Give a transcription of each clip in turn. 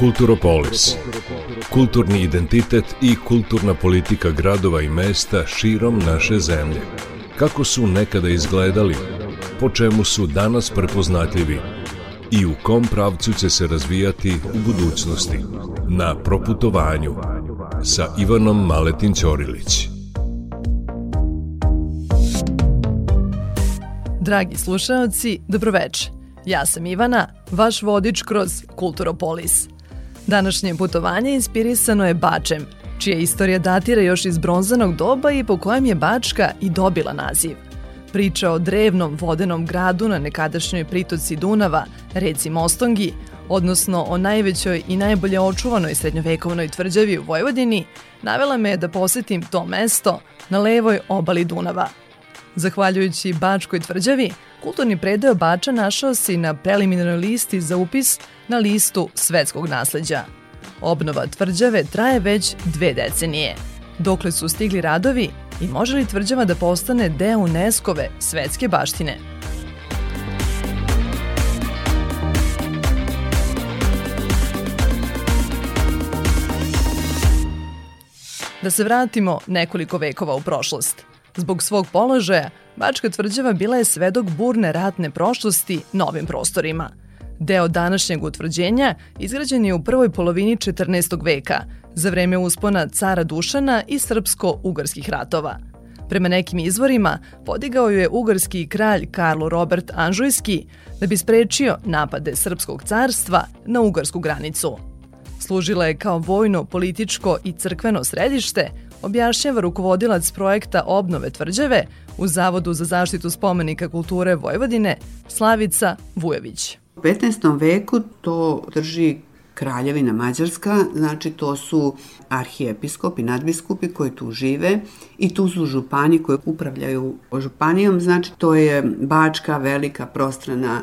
Kulturopolis. Kulturni identitet i kulturna politika gradova i mesta širom naše zemlje. Kako su nekada izgledali, po čemu su danas prepoznatljivi i u kom pravcu će se razvijati u budućnosti. Na proputovanju sa Ivanom Maletin Ćorilić. Dragi slušaoci, dobroveče. Ja sam Ivana, vaš vodič kroz Kulturopolis – Današnje putovanje inspirisano je Bačem, čija istorija datira još iz bronzanog doba i po kojem je Bačka i dobila naziv. Priča o drevnom vodenom gradu na nekadašnjoj pritoci Dunava, reci Mostongi, odnosno o najvećoj i najbolje očuvanoj srednjovekovnoj tvrđavi u Vojvodini, navela me da posetim to mesto na levoj obali Dunava. Zahvaljujući Bačkoj tvrđavi, kulturni predeo Bača našao se na preliminarnoj listi za upis na listu svetskog nasleđa. Obnova tvrđave traje već dve decenije. Dokle su stigli radovi i može li tvrđava da postane deo UNESCO-ve svetske baštine? Da se vratimo nekoliko vekova u prošlost. Zbog svog položaja, Bačka tvrđava bila je svedok burne ratne prošlosti novim prostorima. Deo današnjeg utvrđenja izgrađen je u prvoj polovini 14. veka, za vreme uspona cara Dušana i srpsko-ugarskih ratova. Prema nekim izvorima, podigao ju je ugarski kralj Karlo Robert Anžujski da bi sprečio napade srpskog carstva na ugarsku granicu. Služila je kao vojno, političko i crkveno središte, objašnjava rukovodilac projekta obnove tvrđave u Zavodu za zaštitu spomenika kulture Vojvodine Slavica Vujović. U 15. veku to drži Kraljevina Mađarska, znači to su arhijepiskopi, nadbiskupi koji tu žive i tu su župani koji upravljaju županijom, znači to je Bačka, velika, prostrana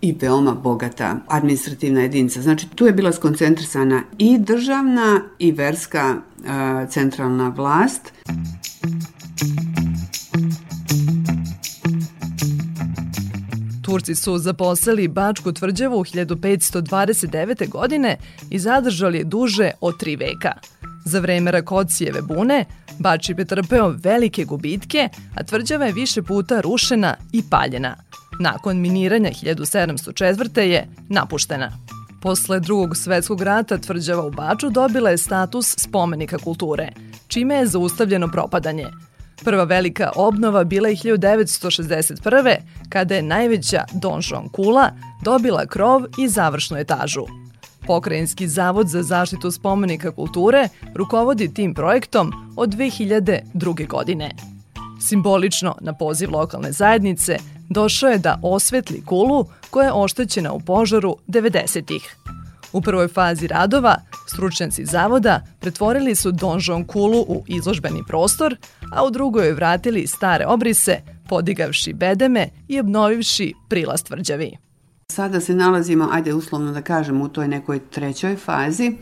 i veoma bogata administrativna jedinica. Znači tu je bila skoncentrisana i državna i verska uh, centralna vlast. Turci su zaposlili Bačku tvrđavu 1529. godine i zadržali je duže od tri veka. Za vreme Rakocijeve bune, Bač je pretrpeo velike gubitke, a tvrđava je više puta rušena i paljena – Nakon miniranja 1704. je napuštena. Posle drugog svetskog rata tvrđava u Baču dobila je status spomenika kulture, čime je zaustavljeno propadanje. Prva velika obnova bila je 1961. kada je najveća donžon kula dobila krov i završnu etažu. Pokrajinski zavod za zaštitu spomenika kulture rukovodi tim projektom od 2002. godine. Simbolično, na poziv lokalne zajednice, došao je da osvetli kulu koja je oštećena u požaru 90-ih. U prvoj fazi radova stručnjaci zavoda pretvorili su donžon kulu u izložbeni prostor, a u drugoj vratili stare obrise, podigavši bedeme i obnovivši prilast tvrđavi. Sada se nalazimo, ajde uslovno da kažem, u toj nekoj trećoj fazi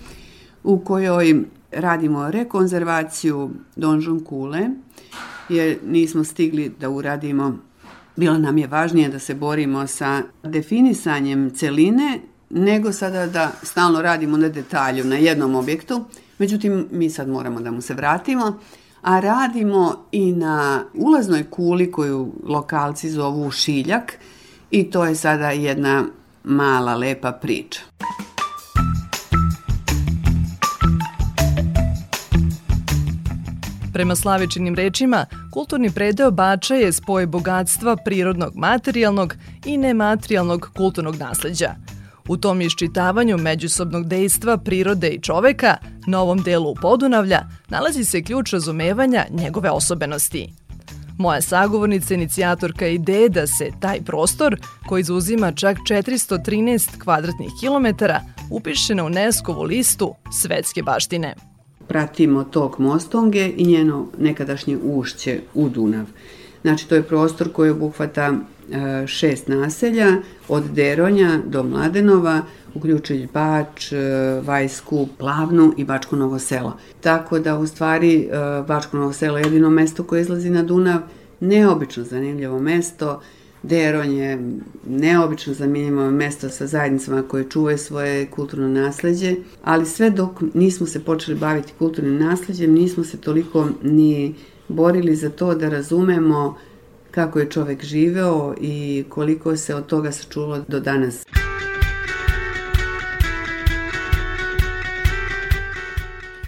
u kojoj radimo rekonzervaciju donžon kule, jer nismo stigli da uradimo bilo nam je važnije da se borimo sa definisanjem celine nego sada da stalno radimo na detalju na jednom objektu. Međutim, mi sad moramo da mu se vratimo, a radimo i na ulaznoj kuli koju lokalci zovu šiljak i to je sada jedna mala lepa priča. Prema Slavičinim rečima, kulturni predeo Bača je spoj bogatstva prirodnog materijalnog i nematerijalnog kulturnog nasleđa. U tom iščitavanju međusobnog dejstva prirode i čoveka na ovom delu Podunavlja nalazi se ključ razumevanja njegove osobenosti. Moja sagovornica inicijatorka ideje da se taj prostor, koji zauzima čak 413 kvadratnih kilometara, upiše na UNESCO-vu listu svetske baštine pratimo tok Mostonge i njeno nekadašnje ušće u Dunav. Znači, to je prostor koji obuhvata e, šest naselja, od Deronja do Mladenova, uključujući Bač, e, Vajsku, Plavnu i Bačko Novo selo. Tako da, u stvari, e, Bačko Novo selo je jedino mesto koje izlazi na Dunav, neobično zanimljivo mesto, Deron je neobično zanimljivo mesto sa zajednicama koje čuvaju svoje kulturno nasledđe, ali sve dok nismo se počeli baviti kulturnim nasledđem, nismo se toliko ni borili za to da razumemo kako je čovek živeo i koliko se od toga sačulo do danas.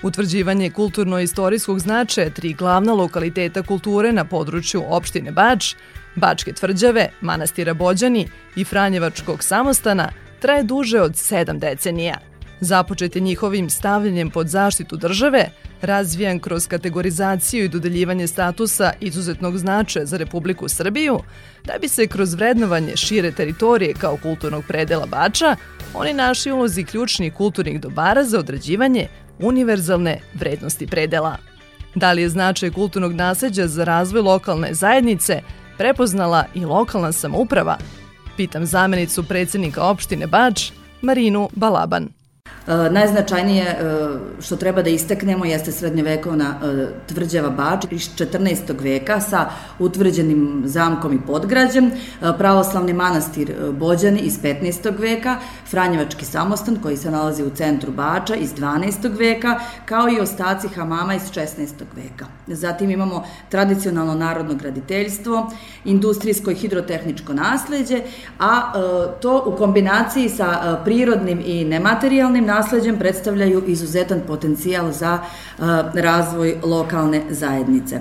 Utvrđivanje kulturno-istorijskog značaja tri glavna lokaliteta kulture na području opštine Bač, Bačke tvrđave, manastira Bođani i Franjevačkog samostana traje duže od sedam decenija. Započet je njihovim stavljanjem pod zaštitu države, razvijan kroz kategorizaciju i dodeljivanje statusa izuzetnog značaja za Republiku Srbiju, da bi se kroz vrednovanje šire teritorije kao kulturnog predela Bača, oni naši ulozi ključnih kulturnih dobara za određivanje univerzalne vrednosti predela. Da li je značaj kulturnog nasleđa za razvoj lokalne zajednice prepoznala i lokalna samouprava? Pitam zamenicu predsednika opštine Bač, Marinu Balaban. E, najznačajnije e, što treba da istaknemo jeste srednjevekovna e, tvrđava Bač iz 14. veka sa utvrđenim zamkom i podgrađem, pravoslavni manastir Bođani iz 15. veka, Franjevački samostan koji se nalazi u centru Bača iz 12. veka, kao i ostaci hamama iz 16. veka. Zatim imamo tradicionalno narodno graditeljstvo, industrijsko i hidrotehničko nasledđe, a to u kombinaciji sa prirodnim i nematerijalnim nasledđem nasledđem predstavljaju izuzetan potencijal za razvoj lokalne zajednice.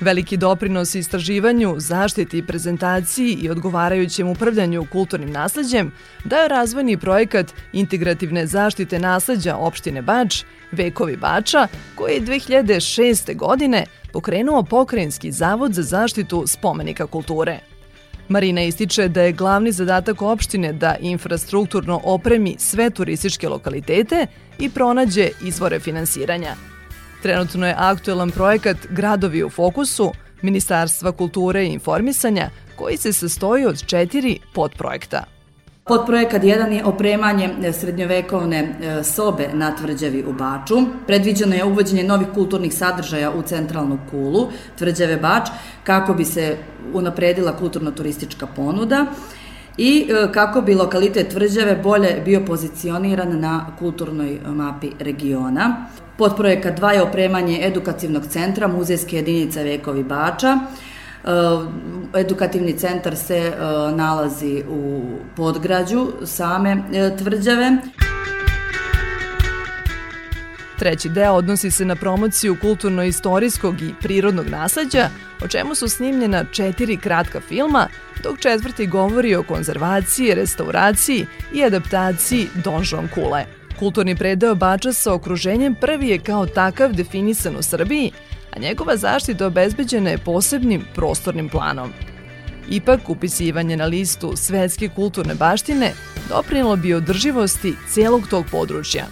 Veliki doprinos istraživanju, zaštiti, prezentaciji i odgovarajućem upravljanju kulturnim nasleđem daje razvojni projekat integrativne zaštite nasleđa opštine Bač, Vekovi Bača, koji je 2006. godine pokrenuo Pokrajinski zavod za zaštitu spomenika kulture. Marina ističe da je glavni zadatak opštine da infrastrukturno opremi sve turističke lokalitete i pronađe izvore finansiranja. Trenutno je aktuelan projekat Gradovi u fokusu Ministarstva kulture i informisanja koji se sastoji od četiri podprojekta. Podprojekat 1 je opremanje srednjovekovne e, sobe na tvrđavi u Baču. Predviđeno je uvođenje novih kulturnih sadržaja u centralnu kulu tvrđave Bač kako bi se unapredila kulturno-turistička ponuda i e, kako bi lokalitet tvrđave bolje bio pozicioniran na kulturnoj mapi regiona. Podprojekat 2 je opremanje edukativnog centra Muzejske jedinice Vekovi Bača, E, edukativni centar se e, nalazi u podgrađu same e, tvrđave. Treći deo odnosi se na promociju kulturno-istorijskog i prirodnog nasleđa, o čemu su snimljena četiri kratka filma, dok četvrti govori o konzervaciji, restauraciji i adaptaciji Donžon Kule. Kulturni predeo Bača sa okruženjem prvi je kao takav definisan u Srbiji, a njegova zaštita obezbeđena je posebnim prostornim planom. Ipak, upisivanje na listu svetske kulturne baštine doprinilo bi održivosti celog tog područja.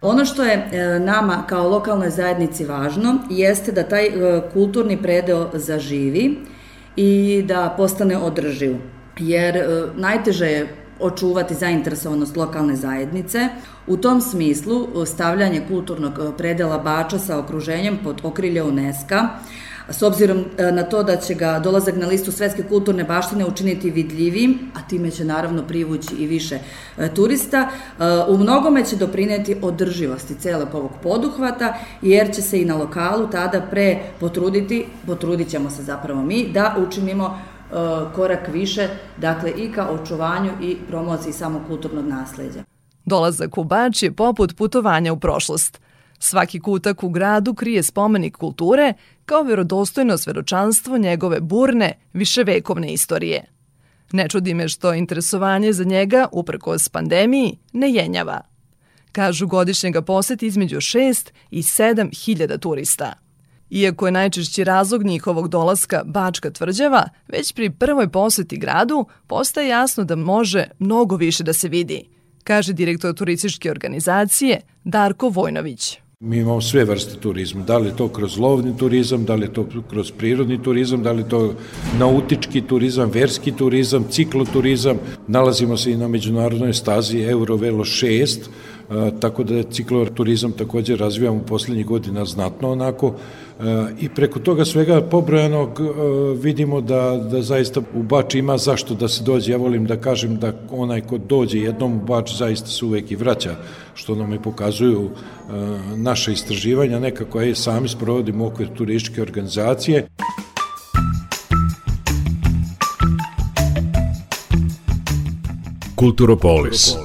Ono što je e, nama kao lokalnoj zajednici važno jeste da taj e, kulturni predeo zaživi i da postane održiv. Jer e, najteže je očuvati zainteresovanost lokalne zajednice. U tom smislu stavljanje kulturnog e, predela Bača sa okruženjem pod okrilje UNESCO s obzirom e, na to da će ga dolazak na listu svetske kulturne baštine učiniti vidljivim, a time će naravno privući i više e, turista, u mnogome će doprineti održivosti celog ovog poduhvata, jer će se i na lokalu tada pre potruditi, potrudit ćemo se zapravo mi, da učinimo E, korak više, dakle i ka očuvanju i promociji samog kulturnog nasledđa. Dolazak u Bač je poput putovanja u prošlost. Svaki kutak u gradu krije spomenik kulture kao verodostojno svedočanstvo njegove burne, viševekovne istorije. Ne čudi me što interesovanje za njega, uprkos pandemiji, ne jenjava. Kažu godišnjega poseti između 6 i 7 hiljada turista – Iako je najčešći razlog njihovog dolaska Bačka tvrđava, već pri prvoj poseti gradu postaje jasno da može mnogo više da se vidi, kaže direktor turističke organizacije Darko Vojnović. Mi imamo sve vrste turizma, da li je to kroz lovni turizam, da li je to kroz prirodni turizam, da li je to nautički turizam, verski turizam, cikloturizam. Nalazimo se i na međunarodnoj stazi Eurovelo 6, tako da je cikloturizam takođe razvijamo u poslednjih godina znatno onako i preko toga svega pobrojanog vidimo da, da zaista u Bač ima zašto da se dođe. Ja volim da kažem da onaj ko dođe jednom u Bač zaista se uvek i vraća, što nam i pokazuju naše istraživanja, nekako je sami sprovodimo u okvir turističke organizacije. Kulturopolis.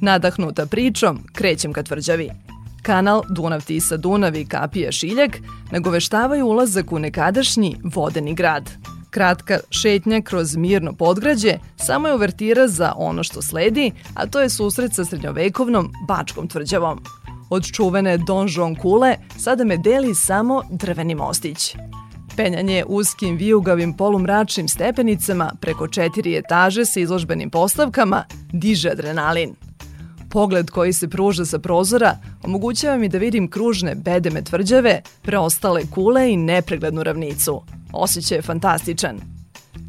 Nadahnuta pričom, krećem ka tvrđavi. Kanal Dunav-Tisa-Dunav i Kapija Šiljak nagoveštavaju ulazak u nekadašnji vodeni grad. Kratka šetnja kroz mirno podgrađe samo je uvertira za ono što sledi, a to je susret sa srednjovekovnom Bačkom tvrđavom. Od čuvene donžon kule sada me deli samo drveni mostić. Penjanje uskim vijugavim polumračnim stepenicama preko četiri etaže sa izložbenim postavkama diže adrenalin. Pogled koji se pruža sa prozora omogućava mi da vidim kružne bedeme tvrđave, preostale kule i nepreglednu ravnicu. Osjećaj je fantastičan.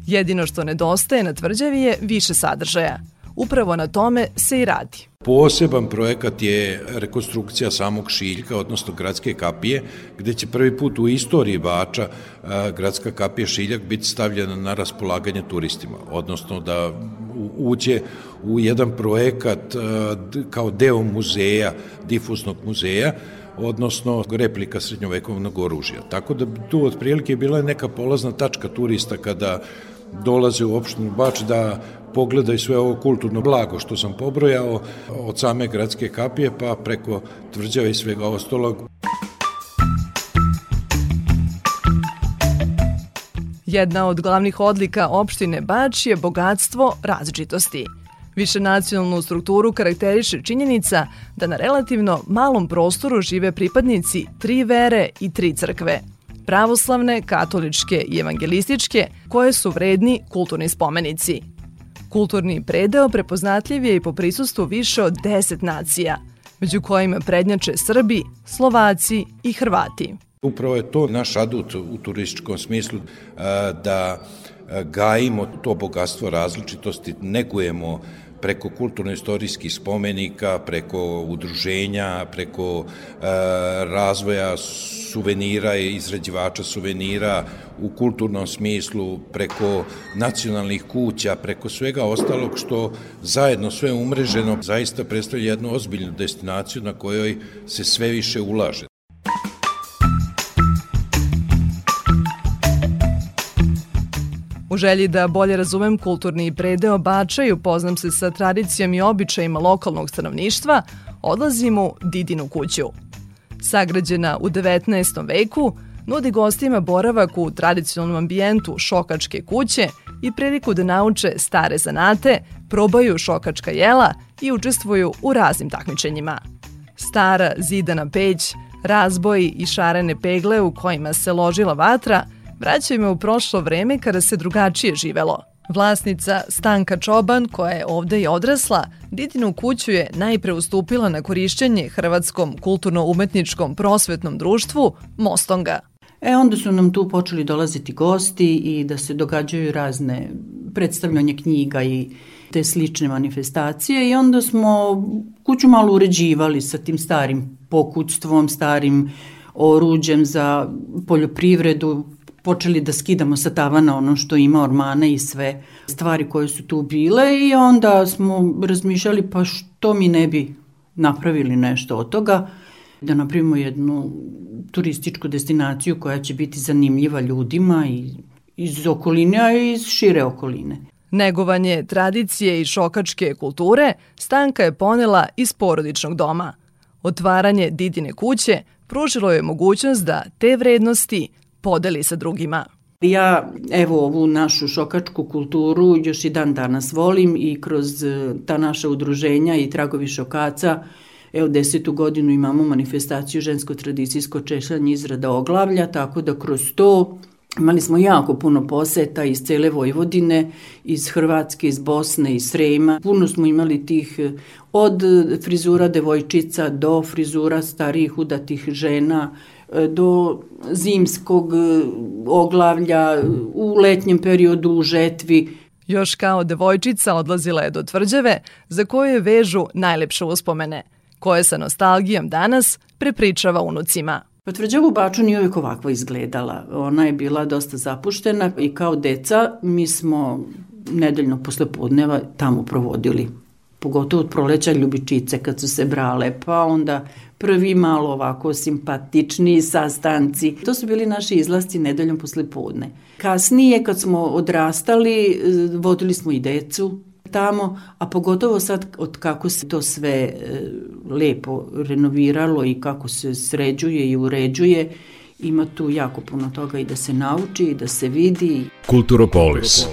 Jedino što nedostaje na tvrđavi je više sadržaja. Upravo na tome se i radi. Poseban projekat je rekonstrukcija samog Šiljka, odnosno gradske kapije, gde će prvi put u istoriji Bača gradska kapija Šiljak biti stavljena na raspolaganje turistima, odnosno da uđe u jedan projekat kao deo muzeja, difuznog muzeja, odnosno replika srednjovekovnog oružja. Tako da tu otprilike je bila neka polazna tačka turista kada dolaze u opštinu Bač da pogledaju sve ovo kulturno blago što sam pobrojao od same gradske kapije pa preko tvrđave i svega ostalog. Jedna od glavnih odlika opštine Bač je bogatstvo različitosti. Višenacionalnu strukturu karakteriše činjenica da na relativno malom prostoru žive pripadnici tri vere i tri crkve – pravoslavne, katoličke i evangelističke, koje su vredni kulturni spomenici. Kulturni predeo prepoznatljiv je i po prisustvu više od 10 nacija, među kojima prednjače Srbi, Slovaci i Hrvati. Upravo je to naš adut u turističkom smislu da gajimo to bogatstvo različitosti, negujemo preko kulturno-istorijskih spomenika, preko udruženja, preko e, razvoja suvenira i izrađivača suvenira u kulturnom smislu, preko nacionalnih kuća, preko svega ostalog što zajedno sve umreženo zaista predstavlja jednu ozbiljnu destinaciju na kojoj se sve više ulaže. U želji da bolje razumem kulturni predeo Bača i upoznam se sa tradicijom i običajima lokalnog stanovništva, odlazim u Didinu kuću. Sagrađena u 19. veku, nudi gostima boravak u tradicionalnom ambijentu šokačke kuće i priliku da nauče stare zanate, probaju šokačka jela i učestvuju u raznim takmičenjima. Stara zidana peć, razboji i šarene pegle u kojima se ložila vatra – vraćaju me u prošlo vreme kada se drugačije živelo. Vlasnica Stanka Čoban, koja je ovde i odrasla, Didinu kuću je najpre ustupila na korišćenje Hrvatskom kulturno-umetničkom prosvetnom društvu Mostonga. E onda su nam tu počeli dolaziti gosti i da se događaju razne predstavljanje knjiga i te slične manifestacije i onda smo kuću malo uređivali sa tim starim pokućstvom, starim oruđem za poljoprivredu, počeli da skidamo sa tavana ono što ima ormane i sve stvari koje su tu bile i onda smo razmišljali pa što mi ne bi napravili nešto od toga da napravimo jednu turističku destinaciju koja će biti zanimljiva ljudima i iz okoline, a i iz šire okoline. Negovanje tradicije i šokačke kulture Stanka je ponela iz porodičnog doma. Otvaranje Didine kuće pružilo je mogućnost da te vrednosti podeli sa drugima. Ja evo ovu našu šokačku kulturu još i dan danas volim i kroz e, ta naša udruženja i tragovi šokaca Evo, desetu godinu imamo manifestaciju žensko-tradicijsko češljanje izrada oglavlja, tako da kroz to Imali smo jako puno poseta iz cele Vojvodine, iz Hrvatske, iz Bosne, iz Srema. Puno smo imali tih e, od frizura devojčica do frizura starijih udatih žena, do zimskog e, oglavlja, u letnjem periodu u žetvi. Još kao devojčica odlazila je do tvrđave za koju je vežu najlepše uspomene, koje sa nostalgijom danas prepričava unucima. Pa tvrđava u Baču nije uvijek ovako izgledala. Ona je bila dosta zapuštena i kao deca mi smo nedeljno posle podneva tamo provodili. Pogotovo od proleća ljubičice kad su se brale, pa onda prvi malo ovako simpatični sastanci. To su bili naši izlasci nedeljom posle podne. Kasnije kad smo odrastali, vodili smo i decu tamo, a pogotovo sad od kako se to sve e, lepo renoviralo i kako se sređuje i uređuje, ima tu jako puno toga i da se nauči i da se vidi. Kulturopolis.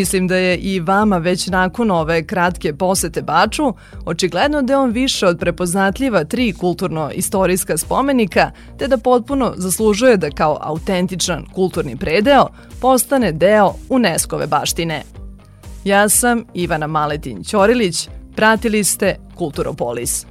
Mislim da je i vama već nakon ove kratke posete Baču očigledno da je on više od prepoznatljiva tri kulturno-istorijska spomenika, te da potpuno zaslužuje da kao autentičan kulturni predeo postane deo UNESCO-ve baštine. Ja sam Ivana Maletin Ćorilić, pratili ste Kulturopolis.